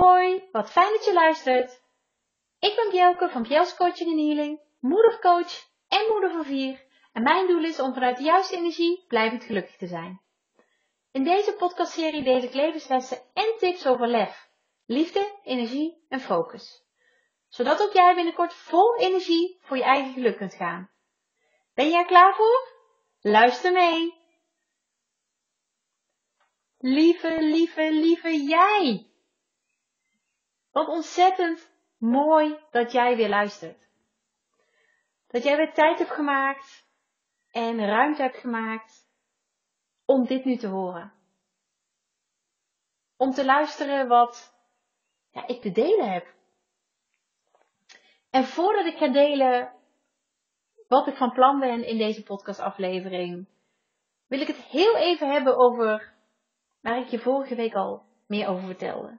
hoi, wat fijn dat je luistert. Ik ben Bjelke van Bjels Coaching en Healing, moedercoach en moeder van vier. En mijn doel is om vanuit de juiste energie blijvend gelukkig te zijn. In deze podcastserie deel ik levenslessen en tips over lef, liefde, energie en focus. Zodat ook jij binnenkort vol energie voor je eigen geluk kunt gaan. Ben jij klaar voor? Luister mee! Lieve, lieve, lieve jij! Wat ontzettend mooi dat jij weer luistert. Dat jij weer tijd hebt gemaakt en ruimte hebt gemaakt om dit nu te horen. Om te luisteren wat ja, ik te delen heb. En voordat ik ga delen wat ik van plan ben in deze podcastaflevering, wil ik het heel even hebben over waar ik je vorige week al meer over vertelde.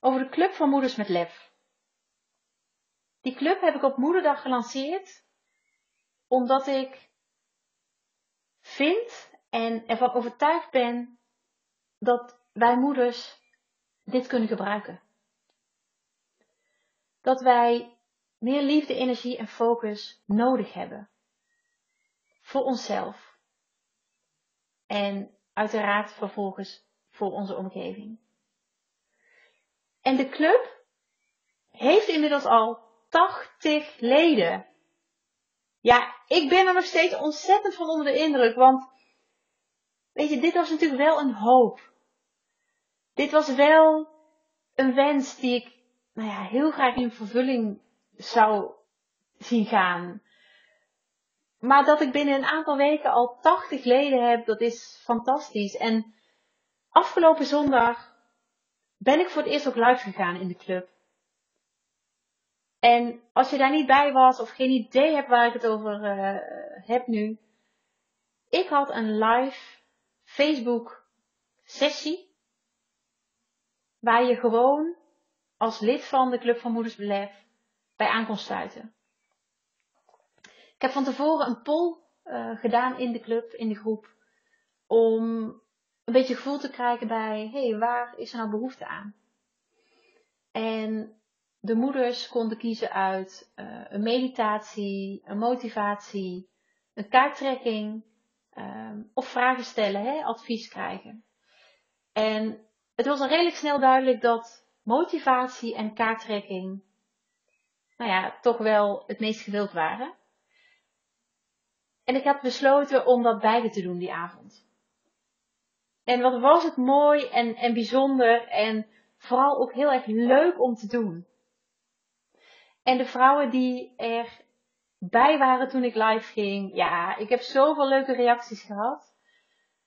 Over de Club van Moeders met Lef. Die club heb ik op Moederdag gelanceerd, omdat ik vind en ervan overtuigd ben dat wij moeders dit kunnen gebruiken. Dat wij meer liefde, energie en focus nodig hebben. Voor onszelf. En uiteraard vervolgens voor onze omgeving. En de club heeft inmiddels al 80 leden. Ja, ik ben er nog steeds ontzettend van onder de indruk, want weet je, dit was natuurlijk wel een hoop. Dit was wel een wens die ik nou ja, heel graag in vervulling zou zien gaan. Maar dat ik binnen een aantal weken al 80 leden heb, dat is fantastisch. En afgelopen zondag ben ik voor het eerst ook live gegaan in de club. En als je daar niet bij was of geen idee hebt waar ik het over uh, heb nu. Ik had een live Facebook sessie. Waar je gewoon als lid van de Club van Moeders Belef bij aan kon sluiten. Ik heb van tevoren een poll uh, gedaan in de club, in de groep. Om een beetje gevoel te krijgen bij, hé, hey, waar is er nou behoefte aan? En de moeders konden kiezen uit uh, een meditatie, een motivatie, een kaarttrekking um, of vragen stellen, hè, advies krijgen. En het was al redelijk snel duidelijk dat motivatie en kaarttrekking, nou ja, toch wel het meest gewild waren. En ik had besloten om dat beide te doen die avond. En wat was het mooi en, en bijzonder en vooral ook heel erg leuk om te doen. En de vrouwen die er bij waren toen ik live ging, ja, ik heb zoveel leuke reacties gehad.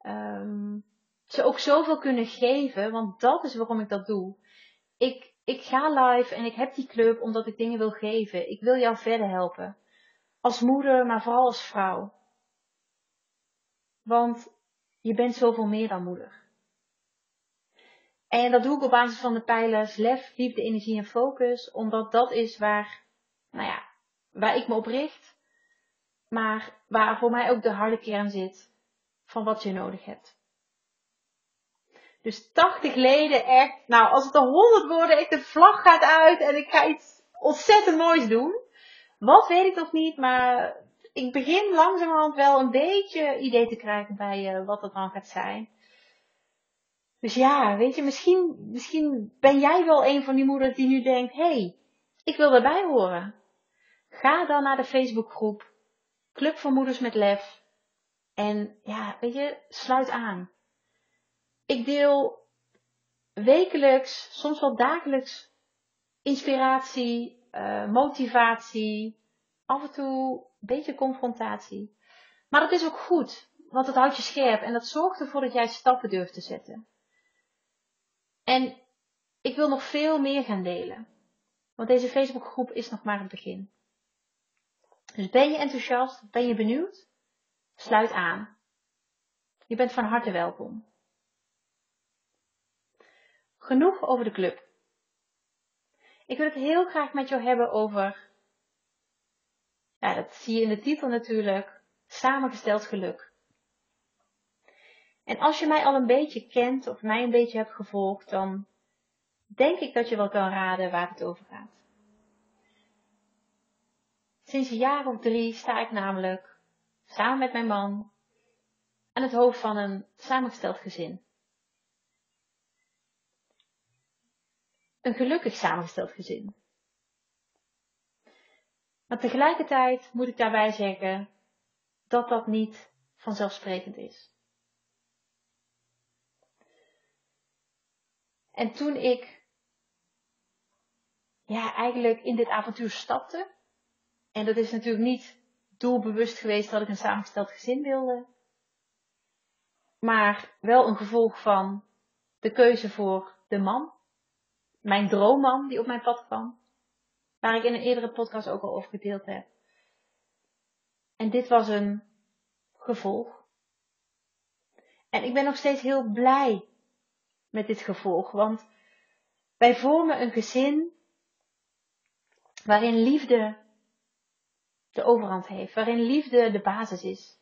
Um, ze ook zoveel kunnen geven, want dat is waarom ik dat doe. Ik, ik ga live en ik heb die club omdat ik dingen wil geven. Ik wil jou verder helpen. Als moeder, maar vooral als vrouw. Want je bent zoveel meer dan moeder. En dat doe ik op basis van de pijlers lef, liefde, energie en focus. Omdat dat is waar, nou ja, waar ik me op richt. Maar waar voor mij ook de harde kern zit van wat je nodig hebt. Dus 80 leden echt, nou als het er 100 worden, ik de vlag gaat uit en ik ga iets ontzettend moois doen. Wat weet ik nog niet, maar ik begin langzamerhand wel een beetje idee te krijgen bij uh, wat het dan gaat zijn. Dus ja, weet je, misschien, misschien ben jij wel een van die moeders die nu denkt, hé, hey, ik wil erbij horen. Ga dan naar de Facebookgroep Club van Moeders met Lef. En ja, weet je, sluit aan. Ik deel wekelijks, soms wel dagelijks, inspiratie, uh, motivatie, af en toe beetje confrontatie. Maar dat is ook goed, want het houdt je scherp en dat zorgt ervoor dat jij stappen durft te zetten. En ik wil nog veel meer gaan delen, want deze Facebookgroep is nog maar het begin. Dus ben je enthousiast, ben je benieuwd? Sluit aan. Je bent van harte welkom. Genoeg over de club. Ik wil het heel graag met jou hebben over ja, dat zie je in de titel natuurlijk. Samengesteld geluk. En als je mij al een beetje kent of mij een beetje hebt gevolgd, dan denk ik dat je wel kan raden waar het over gaat. Sinds een jaar of drie sta ik namelijk samen met mijn man aan het hoofd van een samengesteld gezin. Een gelukkig samengesteld gezin. Maar tegelijkertijd moet ik daarbij zeggen dat dat niet vanzelfsprekend is. En toen ik ja, eigenlijk in dit avontuur stapte, en dat is natuurlijk niet doelbewust geweest dat ik een samengesteld gezin wilde, maar wel een gevolg van de keuze voor de man, mijn droomman die op mijn pad kwam, waar ik in een eerdere podcast ook al over gedeeld heb. En dit was een gevolg. En ik ben nog steeds heel blij met dit gevolg, want wij vormen een gezin waarin liefde de overhand heeft, waarin liefde de basis is.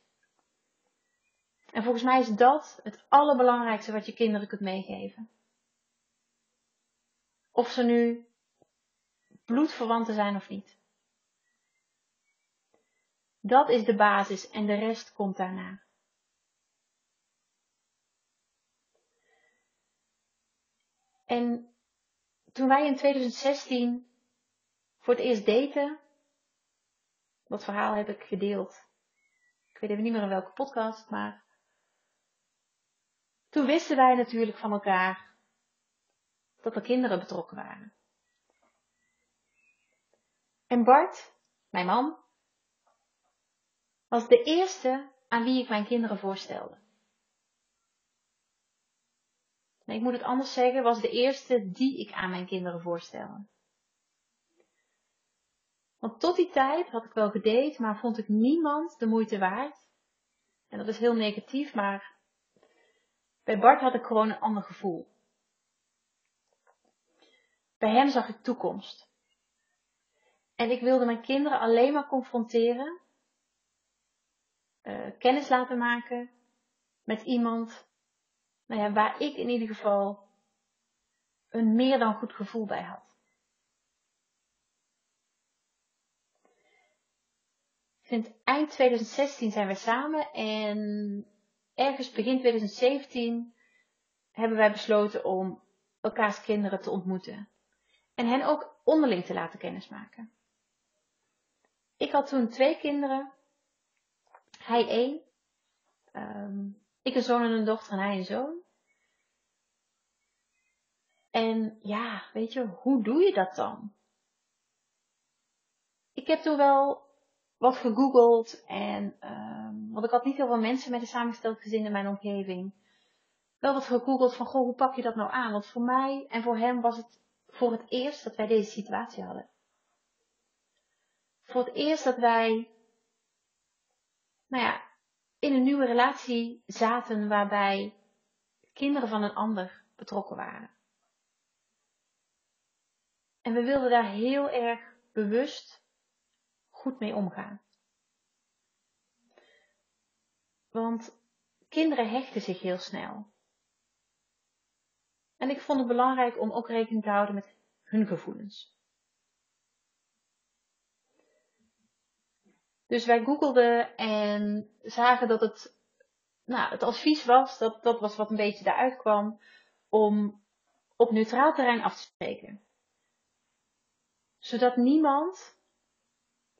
En volgens mij is dat het allerbelangrijkste wat je kinderen kunt meegeven. Of ze nu bloedverwanten zijn of niet. Dat is de basis en de rest komt daarna. En toen wij in 2016 voor het eerst daten, dat verhaal heb ik gedeeld. Ik weet even niet meer in welke podcast, maar toen wisten wij natuurlijk van elkaar dat er kinderen betrokken waren. En Bart, mijn man, was de eerste aan wie ik mijn kinderen voorstelde. Ik moet het anders zeggen, was de eerste die ik aan mijn kinderen voorstelde. Want tot die tijd had ik wel gedate, maar vond ik niemand de moeite waard. En dat is heel negatief, maar bij Bart had ik gewoon een ander gevoel. Bij hem zag ik toekomst. En ik wilde mijn kinderen alleen maar confronteren, uh, kennis laten maken met iemand nou ja, waar ik in ieder geval een meer dan goed gevoel bij had. Sinds eind 2016 zijn we samen en ergens begin 2017 hebben wij besloten om elkaars kinderen te ontmoeten. En hen ook onderling te laten kennismaken. Ik had toen twee kinderen. Hij één. Ehm, ik een zoon en een dochter en hij een zoon. En ja, weet je, hoe doe je dat dan? Ik heb toen wel wat gegoogeld en, um, want ik had niet heel veel mensen met een samengesteld gezin in mijn omgeving. Wel wat gegoogeld van, goh, hoe pak je dat nou aan? Want voor mij en voor hem was het voor het eerst dat wij deze situatie hadden. Voor het eerst dat wij, nou ja, in een nieuwe relatie zaten waarbij kinderen van een ander betrokken waren. En we wilden daar heel erg bewust goed mee omgaan. Want kinderen hechten zich heel snel. En ik vond het belangrijk om ook rekening te houden met hun gevoelens. Dus wij googelden en zagen dat het, nou, het advies was, dat, dat was wat een beetje daaruit kwam, om op neutraal terrein af te spreken. Zodat niemand,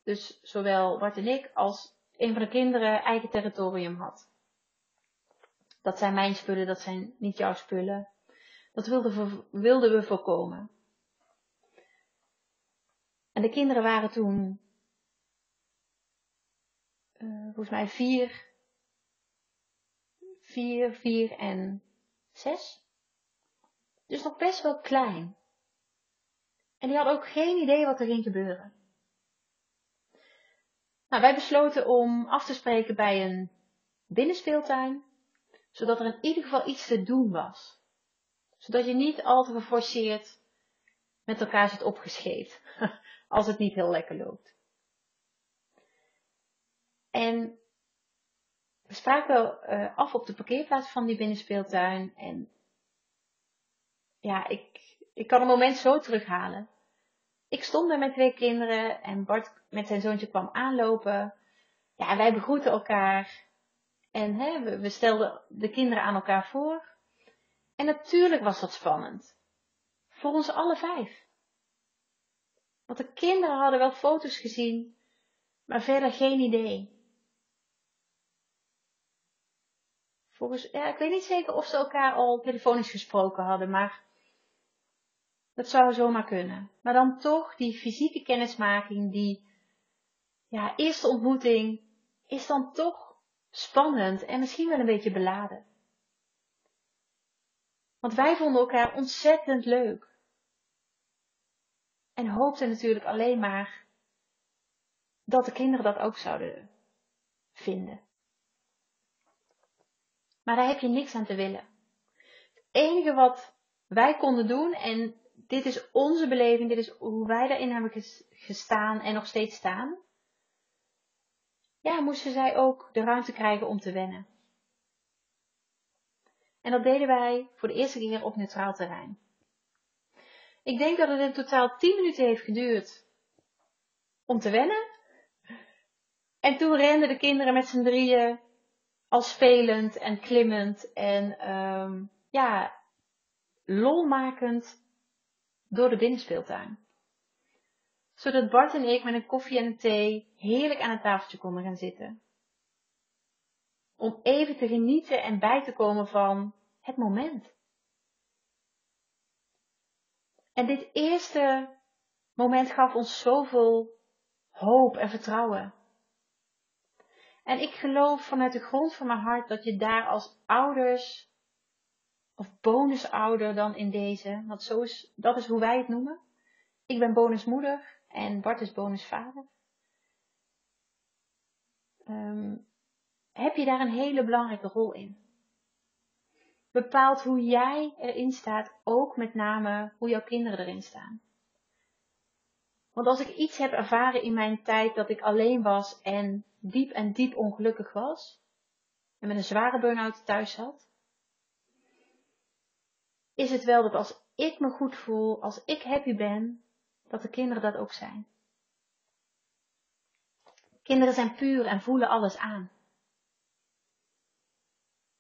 dus zowel Bart en ik als een van de kinderen, eigen territorium had. Dat zijn mijn spullen, dat zijn niet jouw spullen. Dat wilden we, wilden we voorkomen. En de kinderen waren toen uh, volgens mij vier, vier, vier en zes. Dus nog best wel klein. En die hadden ook geen idee wat er ging gebeuren. Nou, wij besloten om af te spreken bij een binnenspeeltuin, zodat er in ieder geval iets te doen was. Zodat je niet al te geforceerd met elkaar zit opgescheept, als het niet heel lekker loopt. En we spraken uh, af op de parkeerplaats van die binnenspeeltuin. En ja, ik, Ik kan een moment zo terughalen. Ik stond daar met twee kinderen en Bart met zijn zoontje kwam aanlopen. Ja, wij begroeten elkaar. En hè, we, we stelden de kinderen aan elkaar voor. En natuurlijk was dat spannend. Voor ons alle vijf. Want de kinderen hadden wel foto's gezien, maar verder geen idee. Ja, ik weet niet zeker of ze elkaar al telefonisch gesproken hadden, maar dat zou zomaar kunnen. Maar dan toch die fysieke kennismaking, die ja, eerste ontmoeting, is dan toch spannend en misschien wel een beetje beladen. Want wij vonden elkaar ontzettend leuk. En hoopten natuurlijk alleen maar dat de kinderen dat ook zouden vinden. Maar daar heb je niks aan te willen. Het enige wat wij konden doen, en dit is onze beleving, dit is hoe wij daarin hebben gestaan en nog steeds staan. Ja, moesten zij ook de ruimte krijgen om te wennen. En dat deden wij voor de eerste keer op neutraal terrein. Ik denk dat het in totaal 10 minuten heeft geduurd om te wennen. En toen renden de kinderen met z'n drieën al spelend en klimmend en um, ja, lolmakend door de binnenspeeltuin. Zodat Bart en ik met een koffie en een thee heerlijk aan het tafeltje konden gaan zitten. Om even te genieten en bij te komen van het moment. En dit eerste moment gaf ons zoveel hoop en vertrouwen. En ik geloof vanuit de grond van mijn hart dat je daar als ouders, of bonusouder dan in deze, want zo is, dat is hoe wij het noemen. Ik ben bonusmoeder en Bart is bonusvader. Um, heb je daar een hele belangrijke rol in. Bepaalt hoe jij erin staat, ook met name hoe jouw kinderen erin staan. Want als ik iets heb ervaren in mijn tijd dat ik alleen was en diep en diep ongelukkig was, en met een zware burn-out thuis zat, is het wel dat als ik me goed voel, als ik happy ben, dat de kinderen dat ook zijn. Kinderen zijn puur en voelen alles aan.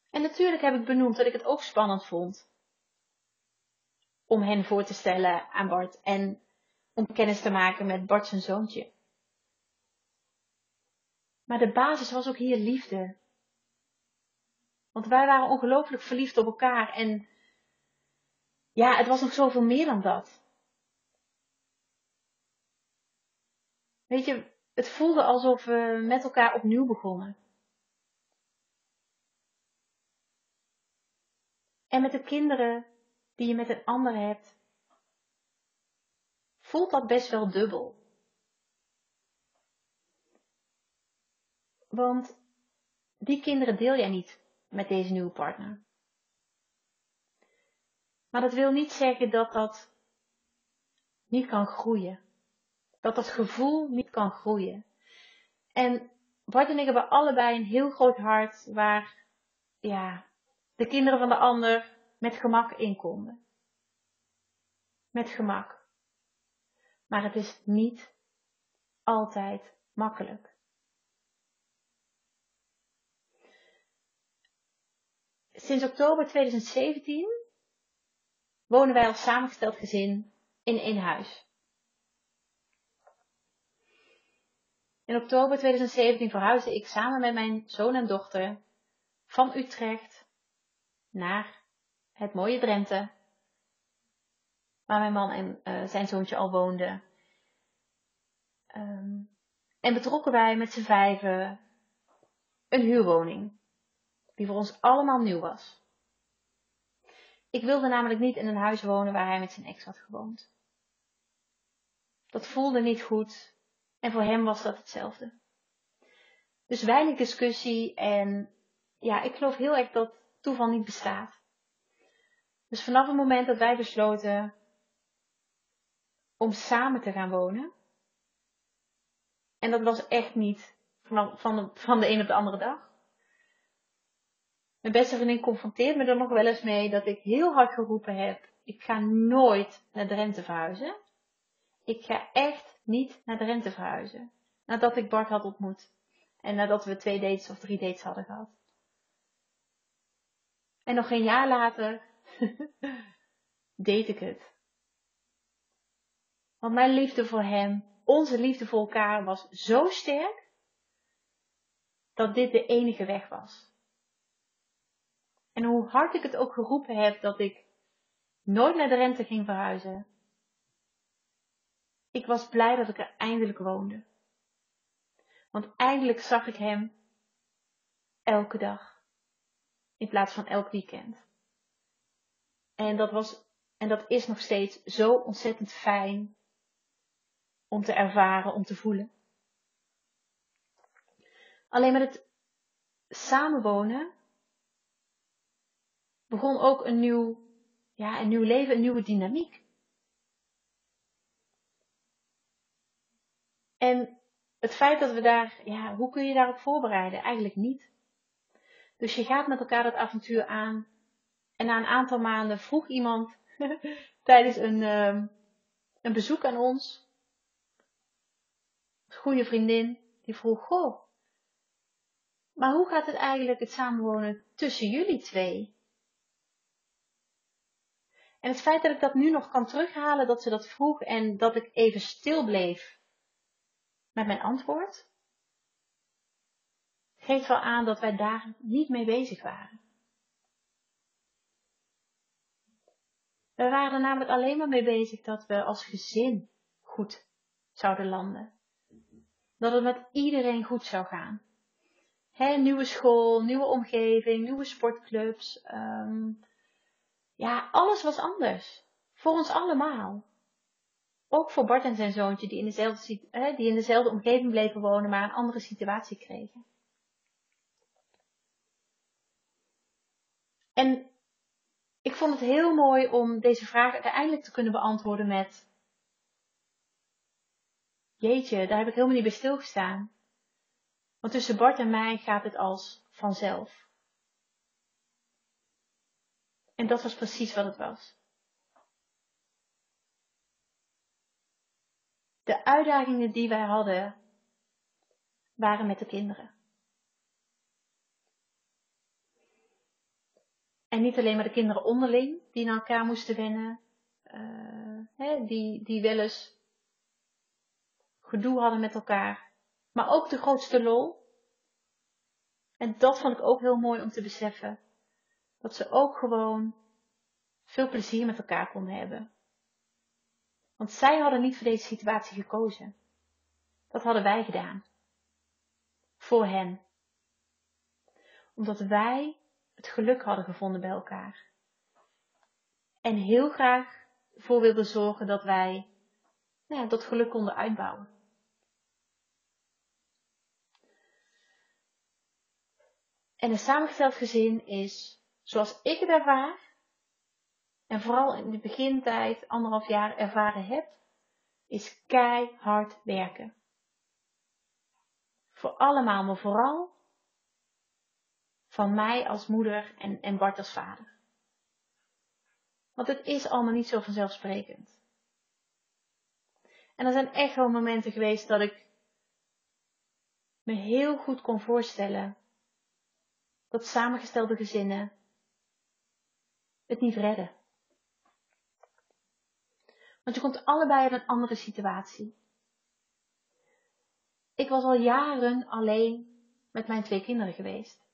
En natuurlijk heb ik benoemd dat ik het ook spannend vond om hen voor te stellen aan Bart en om kennis te maken met Bart zijn zoontje. Maar de basis was ook hier liefde. Want wij waren ongelooflijk verliefd op elkaar en ja, het was nog zoveel meer dan dat. Weet je, het voelde alsof we met elkaar opnieuw begonnen. En met de kinderen die je met een ander hebt, voelt dat best wel dubbel. Want die kinderen deel jij niet met deze nieuwe partner. Maar dat wil niet zeggen dat dat niet kan groeien. Dat dat gevoel niet kan groeien. En Bart en ik hebben allebei een heel groot hart waar ja, de kinderen van de ander met gemak in konden. Met gemak. Maar het is niet altijd makkelijk. Sinds oktober 2017 wonen wij als samengesteld gezin in één huis. In oktober 2017 verhuisde ik samen met mijn zoon en dochter van Utrecht naar het mooie Drenthe waar mijn man en uh, zijn zoontje al woonden. Um, en betrokken wij met z'n vijven een huurwoning, die voor ons allemaal nieuw was. Ik wilde namelijk niet in een huis wonen waar hij met zijn ex had gewoond. Dat voelde niet goed en voor hem was dat hetzelfde. Dus weinig discussie en ja, ik geloof heel erg dat toeval niet bestaat. Dus vanaf het moment dat wij besloten om samen te gaan wonen. En dat was echt niet van, de, van de een op de andere dag. Mijn beste vriendin confronteert me er nog wel eens mee dat ik heel hard geroepen heb: ik ga nooit naar Drenthe verhuizen. Ik ga echt niet naar Drenthe verhuizen. Nadat ik Bart had ontmoet. En nadat we twee dates of drie dates hadden gehad. En nog een jaar later deed ik het. Want mijn liefde voor hem, onze liefde voor elkaar was zo sterk dat dit de enige weg was. En hoe hard ik het ook geroepen heb dat ik nooit naar de rente ging verhuizen, ik was blij dat ik er eindelijk woonde. Want eindelijk zag ik hem elke dag in plaats van elk weekend. En dat was en dat is nog steeds zo ontzettend fijn om te ervaren, om te voelen. Alleen met het samenwonen begon ook een nieuw, ja, een nieuw leven, een nieuwe dynamiek. En het feit dat we daar, ja, hoe kun je daarop voorbereiden? Eigenlijk niet. Dus je gaat met elkaar dat avontuur aan. En na een aantal maanden vroeg iemand tijdens een, uh, een bezoek aan ons, een goede vriendin, die vroeg: Goh, maar hoe gaat het eigenlijk het samenwonen tussen jullie twee? En het feit dat ik dat nu nog kan terughalen, dat ze dat vroeg en dat ik even stil bleef met mijn antwoord, geeft wel aan dat wij daar niet mee bezig waren. We waren er namelijk alleen maar mee bezig dat we als gezin goed zouden landen. Dat het met iedereen goed zou gaan. Nieuwe school, nieuwe omgeving, nieuwe sportclubs. Um, ja, alles was anders. Voor ons allemaal. Ook voor Bart en zijn zoontje, die in dezelfde, die in dezelfde omgeving bleven wonen, maar een andere situatie kregen. En ik vond het heel mooi om deze vraag uiteindelijk te kunnen beantwoorden met: Jeetje, daar heb ik helemaal niet bij stilgestaan. Want tussen Bart en mij gaat het als vanzelf. En dat was precies wat het was. De uitdagingen die wij hadden, waren met de kinderen. En niet alleen maar de kinderen onderling, die naar elkaar moesten wennen, uh, hè, die, die wel eens gedoe hadden met elkaar, maar ook de grootste lol. En dat vond ik ook heel mooi om te beseffen dat ze ook gewoon veel plezier met elkaar konden hebben. Want zij hadden niet voor deze situatie gekozen. Dat hadden wij gedaan. Voor hen. Omdat wij het geluk hadden gevonden bij elkaar. En heel graag voor wilden zorgen dat wij nou ja, dat geluk konden uitbouwen. En een samengesteld gezin is zoals ik het ervaar, en vooral in de begintijd, anderhalf jaar ervaren heb, is keihard werken. Voor allemaal, maar vooral van mij als moeder en, en Bart als vader. Want het is allemaal niet zo vanzelfsprekend. En er zijn echt wel momenten geweest dat ik me heel goed kon voorstellen dat samengestelde gezinnen het niet redden. Want je komt allebei uit een andere situatie. Ik was al jaren alleen met mijn twee kinderen geweest.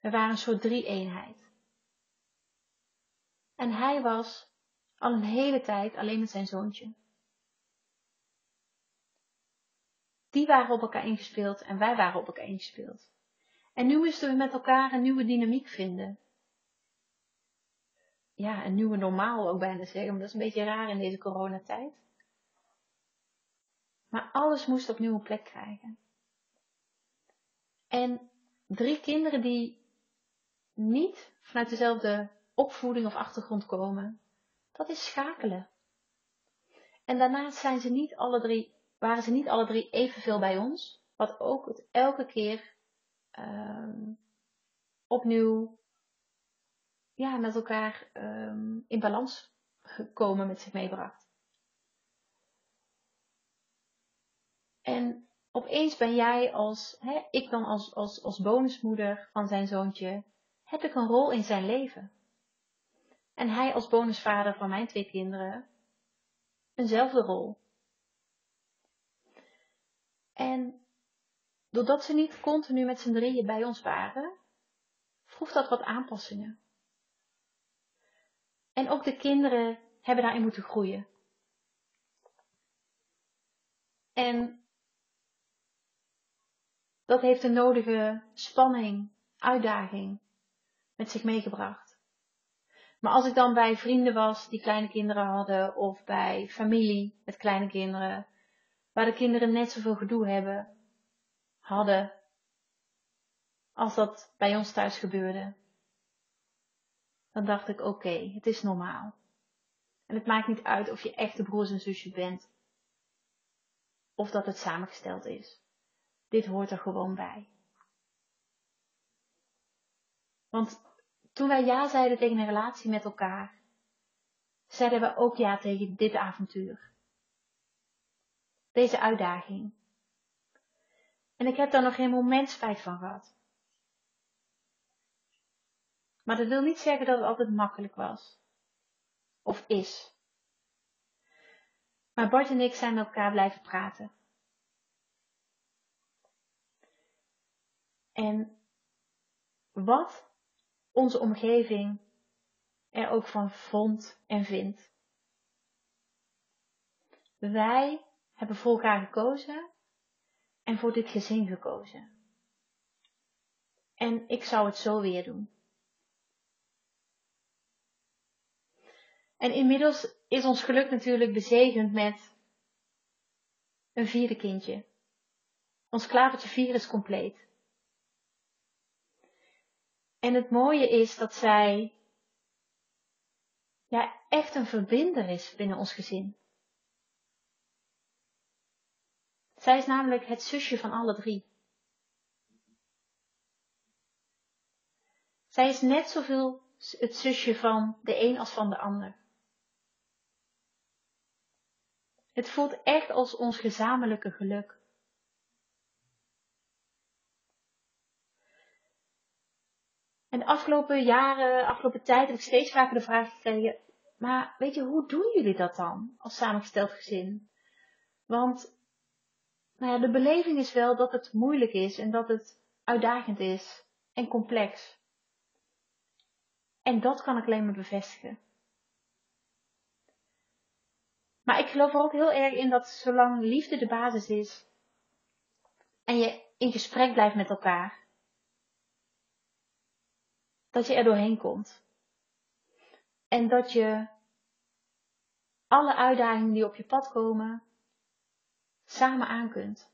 We waren een soort drie-eenheid. En hij was al een hele tijd alleen met zijn zoontje. Die waren op elkaar ingespeeld en wij waren op elkaar ingespeeld. En nu moesten we met elkaar een nieuwe dynamiek vinden ja, een nieuwe normaal ook bijna zeggen, maar dat is een beetje raar in deze coronatijd. Maar alles moest opnieuw een plek krijgen. En drie kinderen die niet vanuit dezelfde opvoeding of achtergrond komen, dat is schakelen. En daarnaast zijn ze niet alle drie, waren ze niet alle drie evenveel bij ons, wat ook het elke keer uh, opnieuw ja, met elkaar ehm, in balans komen met zich meebracht. En opeens ben jij als, hè, ik dan als, als, als bonusmoeder van zijn zoontje, heb ik een rol in zijn leven. En hij als bonusvader van mijn twee kinderen, eenzelfde rol. En doordat ze niet continu met z'n drieën bij ons waren, vroeg dat wat aanpassingen. En ook de kinderen hebben daarin moeten groeien. En dat heeft de nodige spanning, uitdaging met zich meegebracht. Maar als ik dan bij vrienden was die kleine kinderen hadden, of bij familie met kleine kinderen, waar de kinderen net zoveel gedoe hebben, hadden, als dat bij ons thuis gebeurde, dan dacht ik: oké, het is normaal. En het maakt niet uit of je echte broers en zusjes bent, of dat het samengesteld is. Dit hoort er gewoon bij. Want toen wij ja zeiden tegen een relatie met elkaar, zeiden we ook ja tegen dit avontuur. Deze uitdaging. En ik heb daar nog geen moment spijt van gehad. Maar dat wil niet zeggen dat het altijd makkelijk was. Of is. Maar Bart en ik zijn met elkaar blijven praten. En wat onze omgeving er ook van vond en vindt. Wij hebben voor elkaar gekozen en voor dit gezin gekozen. En ik zou het zo weer doen. En inmiddels is ons geluk natuurlijk bezegend met een vierde kindje. Ons klavertje vier is compleet. En het mooie is dat zij ja, echt een verbinder is binnen ons gezin. Zij is namelijk het zusje van alle drie. Zij is net zoveel het zusje van de een als van de ander. Het voelt echt als ons gezamenlijke geluk. En de afgelopen jaren, afgelopen tijd heb ik steeds vaker de vraag gekregen, maar weet je, hoe doen jullie dat dan als samengesteld gezin? Want nou ja, de beleving is wel dat het moeilijk is en dat het uitdagend is en complex. En dat kan ik alleen maar bevestigen. Maar ik geloof er ook heel erg in dat zolang liefde de basis is en je in gesprek blijft met elkaar, dat je er doorheen komt. En dat je alle uitdagingen die op je pad komen, samen aan kunt.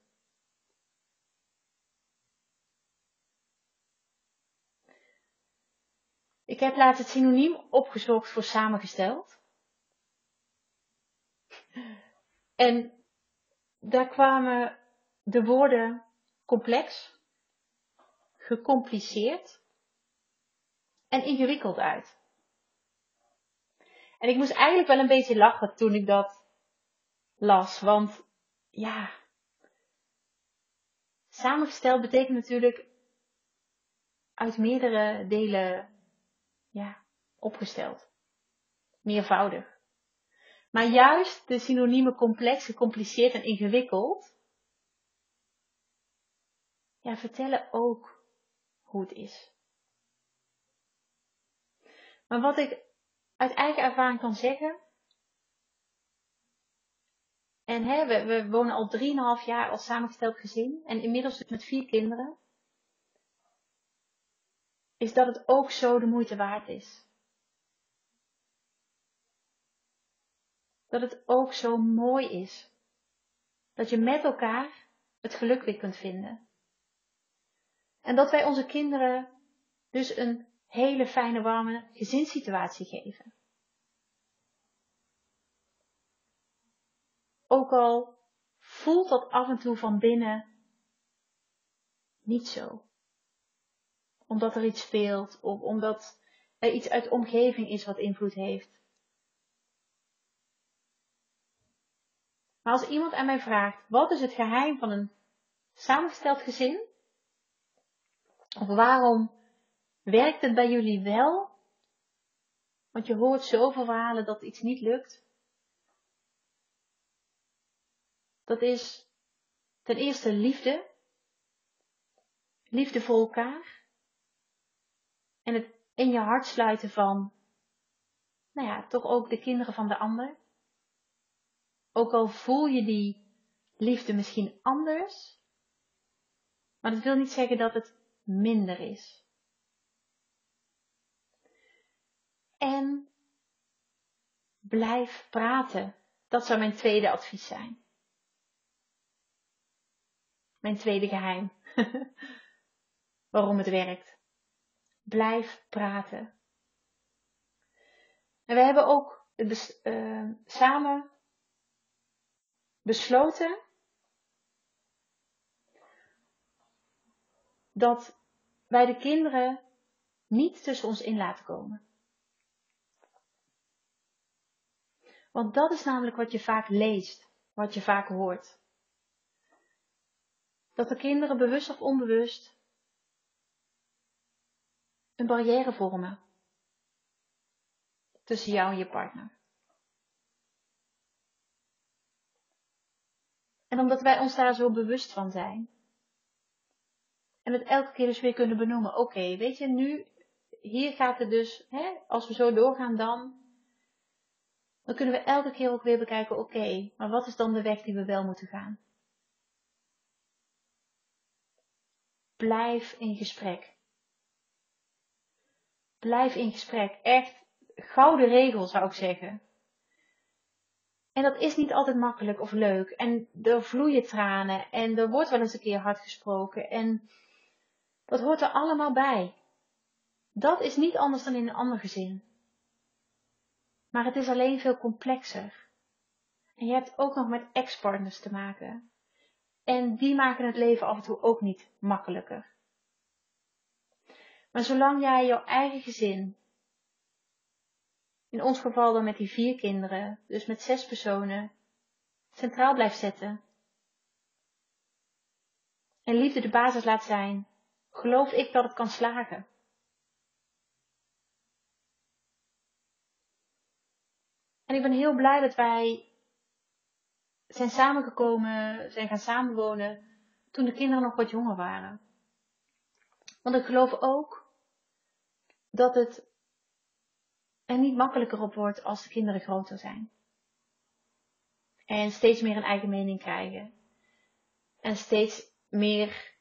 Ik heb laatst het synoniem opgezocht voor samengesteld. En daar kwamen de woorden complex, gecompliceerd en ingewikkeld uit. En ik moest eigenlijk wel een beetje lachen toen ik dat las, want ja, samengesteld betekent natuurlijk uit meerdere delen ja, opgesteld. Meervoudig. Maar juist de synoniemen complex, gecompliceerd en ingewikkeld, ja, vertellen ook hoe het is. Maar wat ik uit eigen ervaring kan zeggen. En hè, we, we wonen al 3,5 jaar als samengesteld gezin. En inmiddels met vier kinderen. Is dat het ook zo de moeite waard is. Dat het ook zo mooi is. Dat je met elkaar het geluk weer kunt vinden. En dat wij onze kinderen dus een hele fijne, warme gezinssituatie geven. Ook al voelt dat af en toe van binnen niet zo. Omdat er iets speelt of omdat er iets uit de omgeving is wat invloed heeft. Maar als iemand aan mij vraagt, wat is het geheim van een samengesteld gezin? Of waarom werkt het bij jullie wel? Want je hoort zoveel verhalen dat iets niet lukt. Dat is ten eerste liefde. Liefde voor elkaar. En het in je hart sluiten van, nou ja, toch ook de kinderen van de ander. Ook al voel je die liefde misschien anders, maar dat wil niet zeggen dat het minder is. En blijf praten. Dat zou mijn tweede advies zijn. Mijn tweede geheim. Waarom het werkt. Blijf praten. En we hebben ook uh, samen besloten dat wij de kinderen niet tussen ons in laten komen. Want dat is namelijk wat je vaak leest, wat je vaak hoort. Dat de kinderen bewust of onbewust een barrière vormen tussen jou en je partner. En omdat wij ons daar zo bewust van zijn. En het elke keer dus weer kunnen benoemen. Oké, weet je, nu, hier gaat het dus, hè, als we zo doorgaan dan. Dan kunnen we elke keer ook weer bekijken, oké, maar wat is dan de weg die we wel moeten gaan? Blijf in gesprek. Blijf in gesprek. Echt gouden regel zou ik zeggen. En dat is niet altijd makkelijk of leuk. En er vloeien tranen. En er wordt wel eens een keer hard gesproken. En dat hoort er allemaal bij. Dat is niet anders dan in een ander gezin. Maar het is alleen veel complexer. En je hebt ook nog met ex-partners te maken. En die maken het leven af en toe ook niet makkelijker. Maar zolang jij jouw eigen gezin in ons geval dan met die vier kinderen, dus met zes personen, centraal blijft zetten. En liefde de basis laat zijn, geloof ik dat het kan slagen. En ik ben heel blij dat wij zijn samengekomen, zijn gaan samenwonen toen de kinderen nog wat jonger waren. Want ik geloof ook dat het er niet makkelijker op wordt als de kinderen groter zijn. En steeds meer een eigen mening krijgen. En steeds meer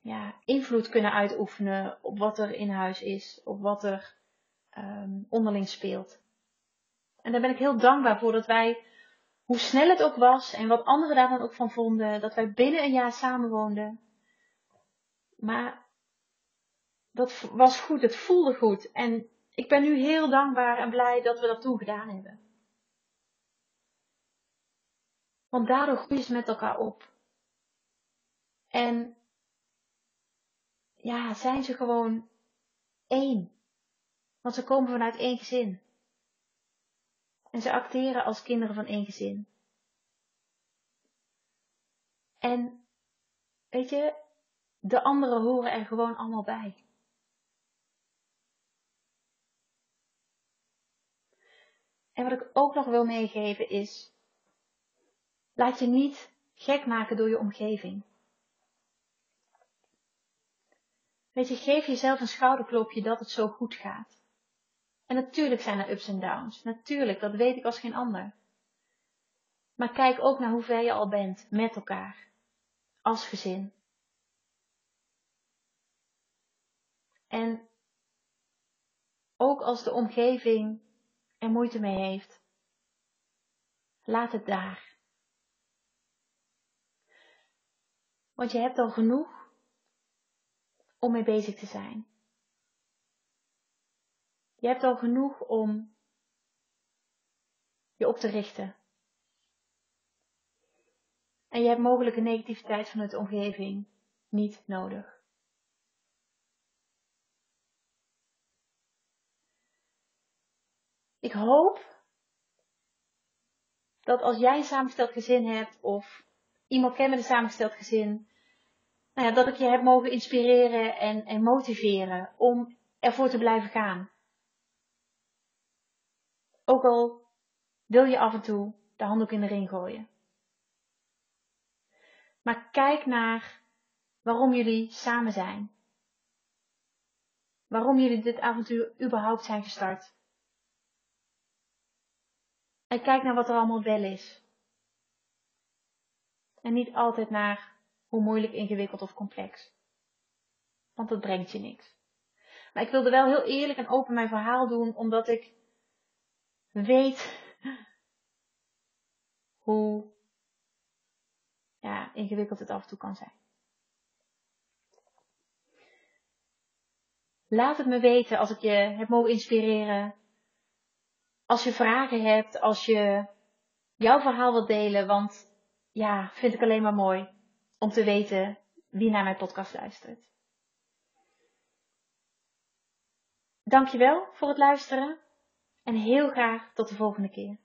ja, invloed kunnen uitoefenen op wat er in huis is, op wat er um, onderling speelt. En daar ben ik heel dankbaar voor dat wij, hoe snel het ook was en wat anderen daar dan ook van vonden, dat wij binnen een jaar samenwoonden. Maar dat was goed, het voelde goed. En ik ben nu heel dankbaar en blij dat we dat toen gedaan hebben. Want daardoor groeien ze met elkaar op. En ja, zijn ze gewoon één. Want ze komen vanuit één gezin. En ze acteren als kinderen van één gezin. En weet je, de anderen horen er gewoon allemaal bij. En wat ik ook nog wil meegeven is, laat je niet gek maken door je omgeving. Weet je, geef jezelf een schouderklopje dat het zo goed gaat. En natuurlijk zijn er ups en downs. Natuurlijk, dat weet ik als geen ander. Maar kijk ook naar hoe ver je al bent met elkaar. Als gezin. En ook als de omgeving er moeite mee heeft, laat het daar. Want je hebt al genoeg om mee bezig te zijn. Je hebt al genoeg om je op te richten. En je hebt mogelijke negativiteit vanuit de omgeving niet nodig. Ik hoop dat als jij een samengesteld gezin hebt of iemand kent met een samengesteld gezin, nou ja, dat ik je heb mogen inspireren en, en motiveren om ervoor te blijven gaan. Ook al wil je af en toe de handdoek in de ring gooien. Maar kijk naar waarom jullie samen zijn. Waarom jullie dit avontuur überhaupt zijn gestart. En kijk naar wat er allemaal wel is. En niet altijd naar hoe moeilijk, ingewikkeld of complex. Want dat brengt je niks. Maar ik wilde wel heel eerlijk en open mijn verhaal doen, omdat ik weet hoe ja, ingewikkeld het af en toe kan zijn. Laat het me weten als ik je heb mogen inspireren. Als je vragen hebt, als je jouw verhaal wilt delen, want ja, vind ik alleen maar mooi om te weten wie naar mijn podcast luistert. Dankjewel voor het luisteren en heel graag tot de volgende keer.